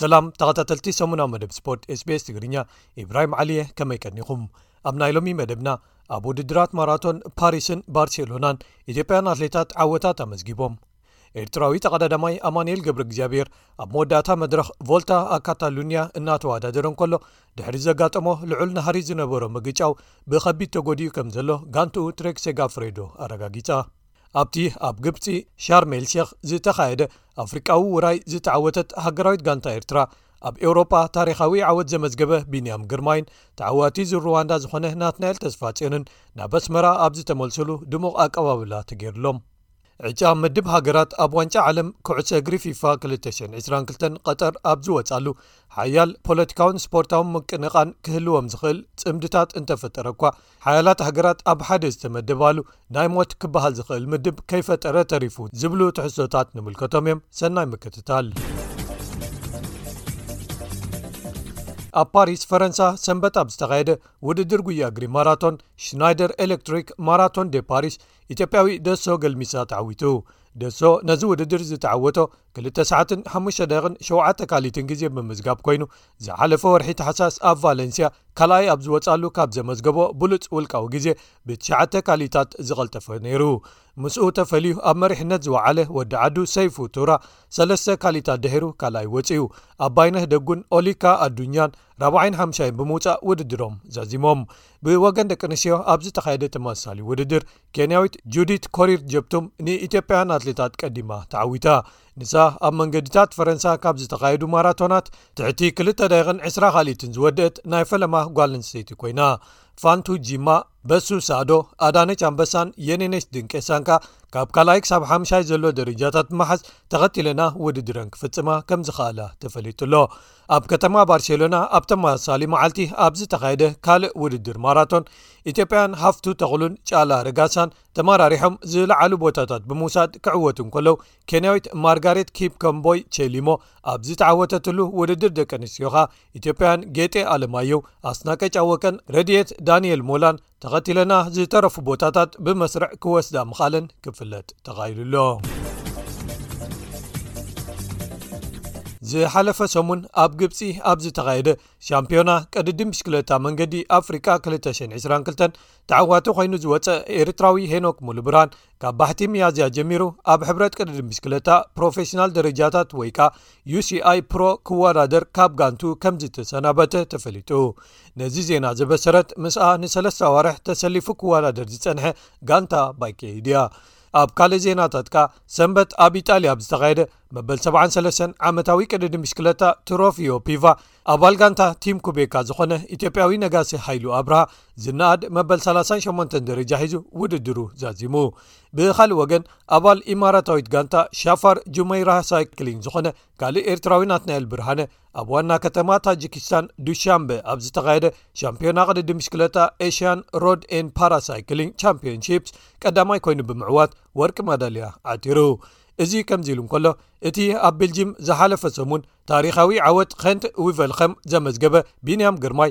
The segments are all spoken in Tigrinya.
ሰላም ተኸታተልቲ ሰሙናዊ መደብ ስፖርት ስbs ትግርኛ ኢብራሂም ዓሊየ ከመይ ቀኒኹም ኣብ ናይ ሎሚ መደብና ኣብ ውድድራት ማራቶን ፓሪስን ባርሴሎናን ኢትዮጵያውያን ኣትሌታት ዓወታት ኣመዝጊቦም። ኤርትራዊ ተቐዳዳማይ ኣማንኤል ገብረ እግዚኣብሔር ኣብ መወዳእታ መድረኽ ቮልታ ኣካታሉንያ እናተወዳደረ እንከሎ ድሕሪ ዘጋጠሞ ልዑል ናህሪ ዝነበሮ ምግጫው ብኸቢድ ተጎዲኡ ከም ዘሎ ጋንትኡ ትሬክ ሴጋፍሬዶ ኣረጋጊጻ። ኣብቲ ኣብ ግብጺ ሻርሜል ሸኽ ዝተኻየደ ኣፍሪቃዊ ውራይ ዝተዓወተት ሃገራዊት ጋንታ ኤርትራ ኣብ ኤውሮጳ ታሪኻዊ ዓወት ዘመዝገበ ቢንያም ግርማይን ተዓዋቲ ዙርዋንዳ ዝኾነ ናትናኤል ተስፋጽዮንን ናብ ኣስመራ ኣብ ዝተመልሱሉ ድሙቕ ኣቀባብላ ተገይሩሎም ዕጫ ምድብ ሃገራት ኣብ ዋንጫ ዓለም ኩዕሶ እግሪ ፊፋ 222 ቀጠር ኣብ ዝወፃሉ ሓያል ፖለቲካውን ስፖርታውን ምቅንቓን ክህልዎም ዝኽእል ፅምድታት እንተፈጠረ እኳ ሓያላት ሃገራት ኣብ ሓደ ዝተመደባሉ ናይ ሞት ክበሃል ዝኽእል ምድብ ከይፈጠረ ተሪፉ ዝብሉ ትሕዝቶታት ንምልከቶም እዮም ሰናይ ምክትታል። ኣብ ፓሪስ ፈረንሳ ሰንበት ኣብ ዝተኻየደ ውድድር ጉያ ግሪ ማራቶን ሽናይደር ኤሌክትሪክ ማራቶን ደ ፓሪስ ኢትዮጵያዊ ደሶ ገልሚሳ ተዓዊቱ ደሶ ነዚ ውድድር ዝተዓወቶ ክልተ ሰዓትን ሓሙሽተ ደቕን ሸውዓተ ካሊትን ግዜ ብምዝጋብ ኮይኑ ዝሓለፈ ወርሒ ተሓሳስ ኣብ ቫለንስያ ካልኣይ ኣብ ዝወፅኣሉ ካብ ዘመዝገቦ ብሉፅ ውልቃዊ ግዜ ብትሸዓተ ካሊታት ዝቐልጠፈ ነይሩ ምስኡ ተፈልዩ ኣብ መሪሕነት ዝወዓለ ወዲ ዓዱ ሰይፉ ቱራ ሰለስተ ካሊታት ድሒሩ ካልኣይ ወፅኡ ኣብ ባይነህ ደጉን ኦሊካ ኣዱኛን ራብዓይን ሓምሻይን ብምውፃእ ውድድሮም ዛዚሞም ብወገን ደቂ ኣንስትዮ ኣብ ዝተኻየደ ተመሳሳሊ ውድድር ኬንያዊት ጁዲት ኮሪር ጀብቱም ንኢትዮጵያን ኣትሌታት ቀዲማ ተዓዊታ ንሳ ኣብ መንገድታት ፈረንሳ ካብ ዝተኻየዱ ማራቶናት ትሕቲ ክልተ ደቂቕን ዕስራ ካልኢትን ዝወደአት ናይ ፈለማ ጓል ኣንስተይቲ ኮይና ፋንቱ ጂማ በሱ ሳዶ ኣዳነች ኣንበሳን የኔነሽ ድንቄሳንካ ካብ ካልኣይ ክሳብ ሓምሻይ ዘሎ ደረጃታት መሓዝ ተኸትለና ውድድረን ክፍጽማ ከም ዝኸኣላ ተፈሊጡሎ ኣብ ከተማ ባርሴሎና ኣብ ተመሳሳሊ መዓልቲ ኣብ ዝተኻየደ ካልእ ውድድር ማራቶን ኢትዮጵያን ሃፍቱ ተኽሉን ጫላ ርጋሳን ተመራሪሖም ዝለዓሉ ቦታታት ብምውሳድ ክዕወቱ እንከለው ኬንያዊት ማርጋሬት ኪፕ ከምቦይ ቸሊሞ ኣብ ዝተዓወተትሉ ውድድር ደቂ ኣንስትዮኻ ኢትዮጵያን ጌጤ ኣለማየው ኣስናቀጫወቀን ረድኤት ዳንኤል ሞላን ተኸቲለና ዝተረፉ ቦታታት ብመስርዕ ክወስዳ ምኻለን ክፍለጥ ተኻይሉ ኣሎ ዝሓለፈ ሰሙን ኣብ ግብፂ ኣብ ዝተኻየደ ሻምፒዮና ቀድዲ ምሽክለታ መንገዲ ኣፍሪቃ 222 ተዓዋቲ ኮይኑ ዝወፀ ኤርትራዊ ሄኖክ ሙሉ ብራን ካብ ባሕቲ ምያዝያ ጀሚሩ ኣብ ሕብረት ቅድዲ ምሽክለታ ፕሮፌሽናል ደረጃታት ወይ ከ uሲኣይ ፕሮ ክወዳደር ካብ ጋንቱ ከምዝተሰናበተ ተፈሊጡ ነዚ ዜና ዘበሰረት ምስኣ ንሰለስተ ኣዋርሕ ተሰሊፉ ክወዳደር ዝጸንሐ ጋንታ ባይከይድያ። ኣብ ካልእ ዜናታት ከኣ ሰንበት ኣብ ኢጣልያ ኣብ ዝተኻየደ መበል 73 ዓመታዊ ቅድድም ብሽክለታ ትሮፊዮ ፒቫ ኣባል ጋንታ ቲም ኩቤካ ዝኾነ ኢትዮጵያዊ ነጋሲ ሃይሉ ኣብርሃ ዝነኣድ መበል 38 ደረጃ ሒዙ ውድድሩ ዛዚሙ ብኻልእ ወገን ኣባል ኢማራታዊት ጋንታ ሻፋር ጁመይራ ሳይክሊን ዝኾነ ካልእ ኤርትራዊ ናትናኤል ብርሃነ ኣብ ዋና ከተማ ታጂኪስታን ዱሻንበ ኣብ ዝተኻየደ ሻምፒዮና ቅድዲ ምሽክለታ ኤሽያን ሮድ ን ፓራሳይክሊን ቻምፒዮንሺፕስ ቀዳማይ ኮይኑ ብምዕዋት ወርቂ ማዳልያ ዓቲሩ እዚ ከምዚ ኢሉ እንከሎ እቲ ኣብ ቤልጂም ዝሓለፈ ሰሙን ታሪካዊ ዓወት ከንት ዊቨልከም ዘመዝገበ ቢንያም ግርማይ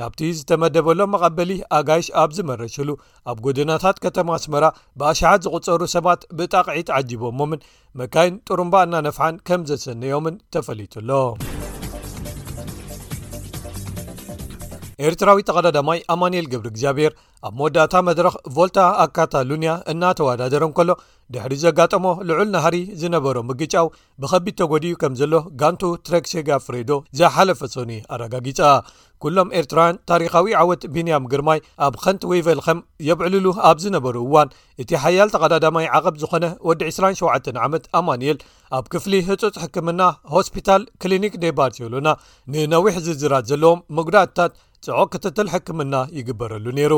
ናብቲ ዝተመደበሎም መቐበሊ ኣጋይሽ ኣብ ዝመረሽሉ ኣብ ጎደናታት ከተማ ኣስመራ ብኣሸሓት ዝቝጸሩ ሰባት ብጣቕዒት ዓጂቦሞምን መካይን ጥሩምባ እናነፍሓን ከም ዘሰነዮምን ተፈሊጡ ኣሎ ኤርትራዊ ተቐዳዳማይ ኣማንኤል ግብሪ እግዚኣብሔር ኣብ መወዳእታ መድረኽ ቮልታ ኣካታሉንያ እናተወዳደረ እንከሎ ድሕሪ ዘጋጠሞ ልዑል ናሃሪ ዝነበሮ ምግጫው ብኸቢድ ተጎዲኡ ከም ዘሎ ጋንቱ ትረክ ሸጋ ፍሬዶ ዝሓለፈ ሶኒ ኣረጋጊጻ ኩሎም ኤርትራውያን ታሪኻዊ ዓወት ቢንያም ግርማይ ኣብ ኸንት ወይቨልከም የብዕልሉ ኣብ ዝነበሩ እዋን እቲ ሓያል ተቐዳዳማይ ዓቐብ ዝኾነ ወዲ 27 ዓመት ኣማንኤል ኣብ ክፍሊ ህፁፅ ሕክምና ሆስፒታል ክሊኒክ ደ ባርሴሎና ንነዊሕ ዝርዝራት ዘለዎም መጉዳእትታት ጽዑቕ ክትትል ሕክምና ይግበረሉ ነይሩ።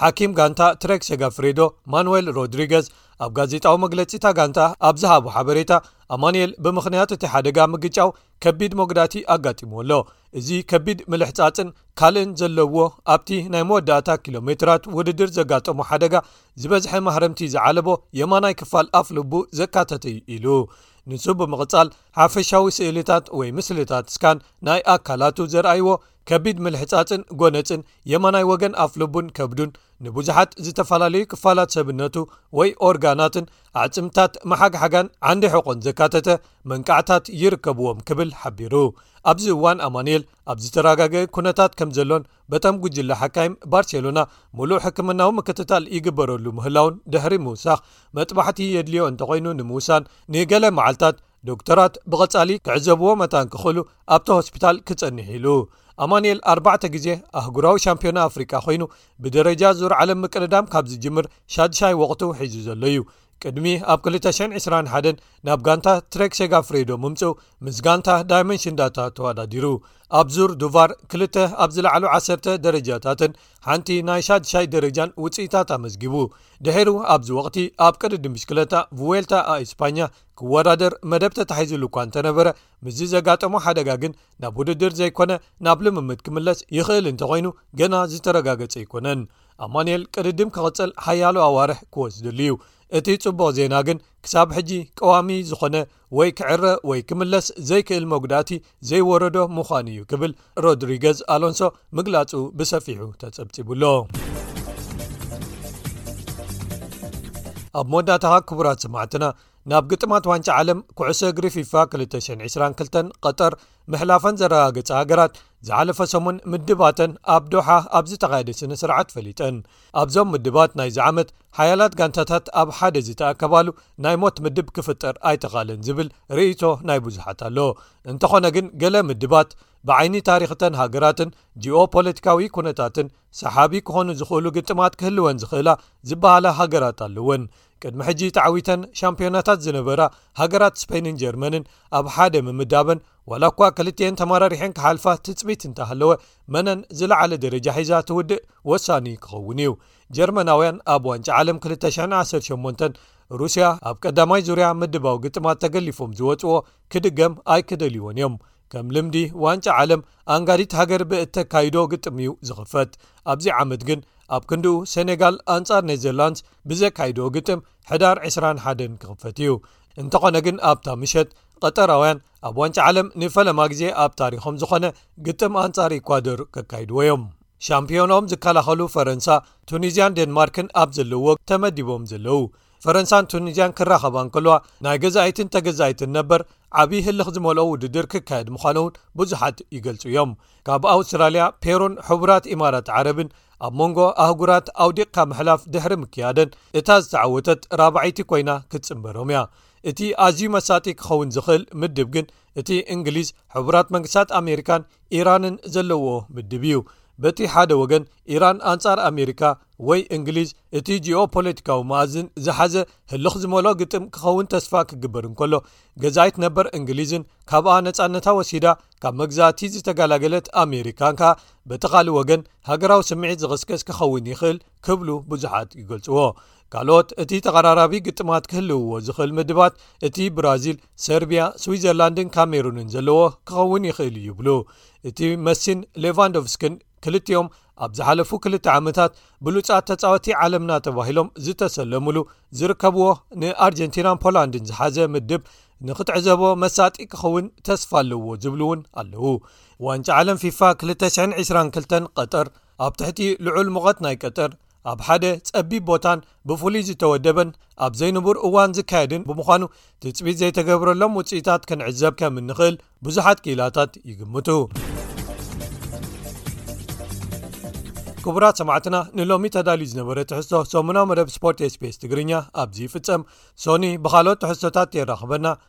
ሓኪም ጋንታ ትሬክ ሴጋፍሬዶ ማንዌል ሮድሪገዝ ኣብ ጋዜጣዊ መግለጺታ ጋንታ ኣብ ዝሃቦ ሓበሬታ ኣማንኤል ብምኽንያት እቲ ሓደጋ ምግጫው ከቢድ መጉዳእቲ ኣጋጢምዎ ኣሎ እዚ ከቢድ ምልሕጻጽን ካልእን ዘለዎ ኣብቲ ናይ መወዳእታ ኪሎ ሜትራት ውድድር ዘጋጠሙ ሓደጋ ዝበዝሐ ማህረምቲ ዝዓለቦ የማናይ ክፋል ኣፍ ልቡ ዘካተተ እዩ ኢሉ ንሱ ብምቕጻል ሓፈሻዊ ስእልታት ወይ ምስልታት ስካን ናይ ኣካላቱ ዘርኣይዎ ከቢድ ምልሕጻጽን ጎነጽን የማናይ ወገን ኣፍልቡን ከብዱን ንብዙሓት ዝተፈላለዩ ክፋላት ሰብነቱ ወይ ኦርጋናትን ኣዕጽምታት መሓግሓጋን ዓንዲ ሕቖን ዘካተተ መንቃዕታት ይርከብዎም ክብል ሓቢሩ ኣብዚ እዋን ኣማንኤል ኣብ ዝተረጋገ ኩነታት ከም ዘሎን በቶም ጉጅለ ሓካይም ባርሴሎና ሙሉእ ሕክምናዊ ምክትታል ይግበረሉ ምህላውን ድሕሪ ምውሳኽ መጥባሕቲ የድልዮ እንተኮይኑ ንምውሳን ንገለ መዓልታት ዶክተራት ብቐጻሊ ክዕዘብዎ መታን ክኽእሉ ኣብቲ ሆስፒታል ክጸኒሑ ኢሉ። ኣማኒኤል ኣርባዕተ ግዜ ኣህጉራዊ ሻምፒዮና ኣፍሪቃ ኮይኑ ብደረጃ ዙር ዓለም ምቅድዳም ካብ ዝጅምር ሻድሻይ ወቕቱ ሒዙ ዘሎ እዩ። ቅድሚ ኣብ 221 ናብ ጋንታ ትሬክ ሸጋ ፍሬዶ ምምጽኡ ምስ ጋንታ ዳይመንሽን ዳታ ተወዳዲሩ ኣብ ዙር ዱቫር ክልተ ኣብ ዝለዓሉ ዓሰርተ ደረጃታትን ሓንቲ ናይ ሻድሻይ ደረጃን ውፅኢታት ኣመዝጊቡ ድሒሩ ኣብዚ ወቕቲ ኣብ ቅድድም ብሽክለታ ቭዌልታ ኣእስፓኛ ክወዳደር መደብ ተታሒዙሉ እኳ እንተነበረ ምስዚ ዘጋጠሞ ሓደጋ ግን ናብ ውድድር ዘይኮነ ናብ ልምምድ ክምለስ ይኽእል እንተኾይኑ ገና ዝተረጋገጸ ኣይኮነን። ኣማንኤል ቅድድም ክቕጽል ሓያሎ ኣዋርሕ ክወስድሉ እዩ። እቲ ጽቡቕ ዜና ግን ክሳብ ሕጂ ቀዋሚ ዝኾነ ወይ ክዕረ ወይ ክምለስ ዘይክእል መጉዳእቲ ዘይወረዶ ምዃኑ እዩ ክብል ሮድሪገዝ ኣሎንሶ ምግላጹ ብሰፊሑ ተጸብጺቡ ኣሎ ኣብ መወዳእታ ክቡራት ሰማዕትና ናብ ግጥማት ዋንጫ ዓለም ኩዕሶ እግሪ ፊፋ 222 ቀጠር ምሕላፈን ዘረጋገጸ ሃገራት ዝሓለፈ ሰሙን ምድባተን ኣብ ዶሓ ኣብ ዝተኻየደ ስነ ስርዓት ፈሊጠን ኣብዞም ምድባት ናይዚ ዓመት ሓያላት ጋንታታት ኣብ ሓደ ዝተኣከባሉ ናይ ሞት ምድብ ክፍጠር ኣይተኻለን ዝብል ርእቶ ናይ ብዙሓት ኣሎ እንተኾነ ግን ገለ ምድባት ብዓይኒ ታሪኽ እተን ሃገራትን ጂኦፖለቲካዊ ኩነታትን ሰሓቢ ክኾኑ ዝኽእሉ ግጥማት ክህልወን ዝኽእላ ዝበሃላ ሃገራት ኣለወን። ቅድሚ ሕጂ ተዓዊተን ሻምፕዮናታት ዝነበራ ሃገራት ስፐይንን ጀርመንን ኣብ ሓደ ምምዳበን ዋላ እኳ ክልቲኤን ተመራሪሐን ክሓልፋ ትጽቢት እንተሃለወ መነን ዝለዓለ ደረጃ ሒዛ ትውድእ ወሳኒ ክኸውን እዩ። ጀርመናውያን ኣብ ዋንጫ ዓለም 2018 ሩስያ ኣብ ቀዳማይ ዙርያ ምድባዊ ግጥማት ተገሊፎም ዝወጽዎ ክድገም ኣይክደልዎን እዮም ከም ልምዲ ዋንጫ ዓለም ኣንጋዲት ሃገር ብእተካይዶ ግጥም እዩ ዝኽፈት ኣብዚ ዓመት ግን ኣብ ክንድኡ ሰነጋል ኣንጻር ኔዘርላንድስ ብዘካይድኦ ግጥም ሕዳር 21 ክኽፈት እዩ እንተኾነ ግን ኣብታ ምሸት ቐጠራውያን ኣብ ዋንጫ ዓለም ንፈለማ ግዜ ኣብ ታሪኾም ዝኾነ ግጥም ኣንጻር ኢኳዶር ከካይድዎ እዮም ሻምፒዮኖኦም ዝከላኸሉ ፈረንሳ ቱኒዝያን ዴንማርክን ኣብ ዘለዎ ተመዲቦም ዘለዉ ፈረንሳን ቱኒዝያን ክራኸባ እንከለዋ ናይ ገዛኢትን ተገዛኢትን ነበር ዓብዪ ህልኽ ዝመልኦ ውድድር ክካየድ ምዃኑ እውን ብዙሓት ይገልጹ እዮም ካብ ኣውስትራልያ ፔሮን ሕቡራት ኢማራት ዓረብን ኣብ መንጎ ኣህጉራት ኣውዲቕካ ምሕላፍ ድሕሪ ምክያደን እታ ዝተዓወተት ራባዒይቲ ኮይና ክትጽምበሮም እያ እቲ ኣዝዩ መሳጢ ክኸውን ዝኽእል ምድብ ግን እቲ እንግሊዝ ሕቡራት መንግስታት ኣሜሪካን ኢራንን ዘለዎ ምድብ እዩ በቲ ሓደ ወገን ኢራን ኣንጻር ኣሜሪካ ወይ እንግሊዝ እቲ ጂኦ ፖለቲካዊ መእዝን ዝሓዘ ህልኽ ዝመሎ ግጥም ክኸውን ተስፋ ክግበር እንከሎ ገዛይት ነበር እንግሊዝን ካብኣ ነፃነታ ወሲዳ ካብ መግዛእቲ ዝተጋላገለት ኣሜሪካን ከኣ በተኻሊ ወገን ሃገራዊ ስምዒት ዝቕስቀስ ክኸውን ይኽእል ክብሉ ብዙሓት ይገልጽዎ ካልኦት እቲ ተቐራራቢ ግጥማት ክህልውዎ ዝኽእል ምድባት እቲ ብራዚል ሰርብያ ስዊዘርላንድን ካሜሩንን ዘለዎ ክኸውን ይኽእል ይብሉ እቲ መሲን ሌቫንዶቭስክን ክልቲኦም ኣብ ዝሓለፉ ክልተ ዓመታት ብሉፃት ተፃወቲ ዓለምና ተባሂሎም ዝተሰለምሉ ዝርከብዎ ንኣርጀንቲናን ፖላንድን ዝሓዘ ምድብ ንክትዕዘቦ መሳጢ ክኸውን ተስፋ ኣለዎ ዝብሉ እውን ኣለዉ ዋንጫ ዓለም ፊፋ 222 ቀጠር ኣብ ትሕቲ ልዑል ሙቐት ናይ ቀጠር ኣብ ሓደ ጸቢብ ቦታን ብፍሉይ ዝተወደበን ኣብ ዘይንቡር እዋን ዝካየድን ብምዃኑ ትጽቢት ዘይተገብረሎም ውጽኢታት ክንዕዘብ ከም እንኽእል ብዙሓት ክኢላታት ይግምቱ። ክቡራት ሰማዕትና ንሎሚ ተዳልዩ ዝነበረ ትሕዝቶ ሰሙናዊ መደብ ስፖርት ስፔስ ትግርኛ ኣብዚ ይፍጸም ሶኒ ብካልኦት ትሕዝቶታት የራኽበና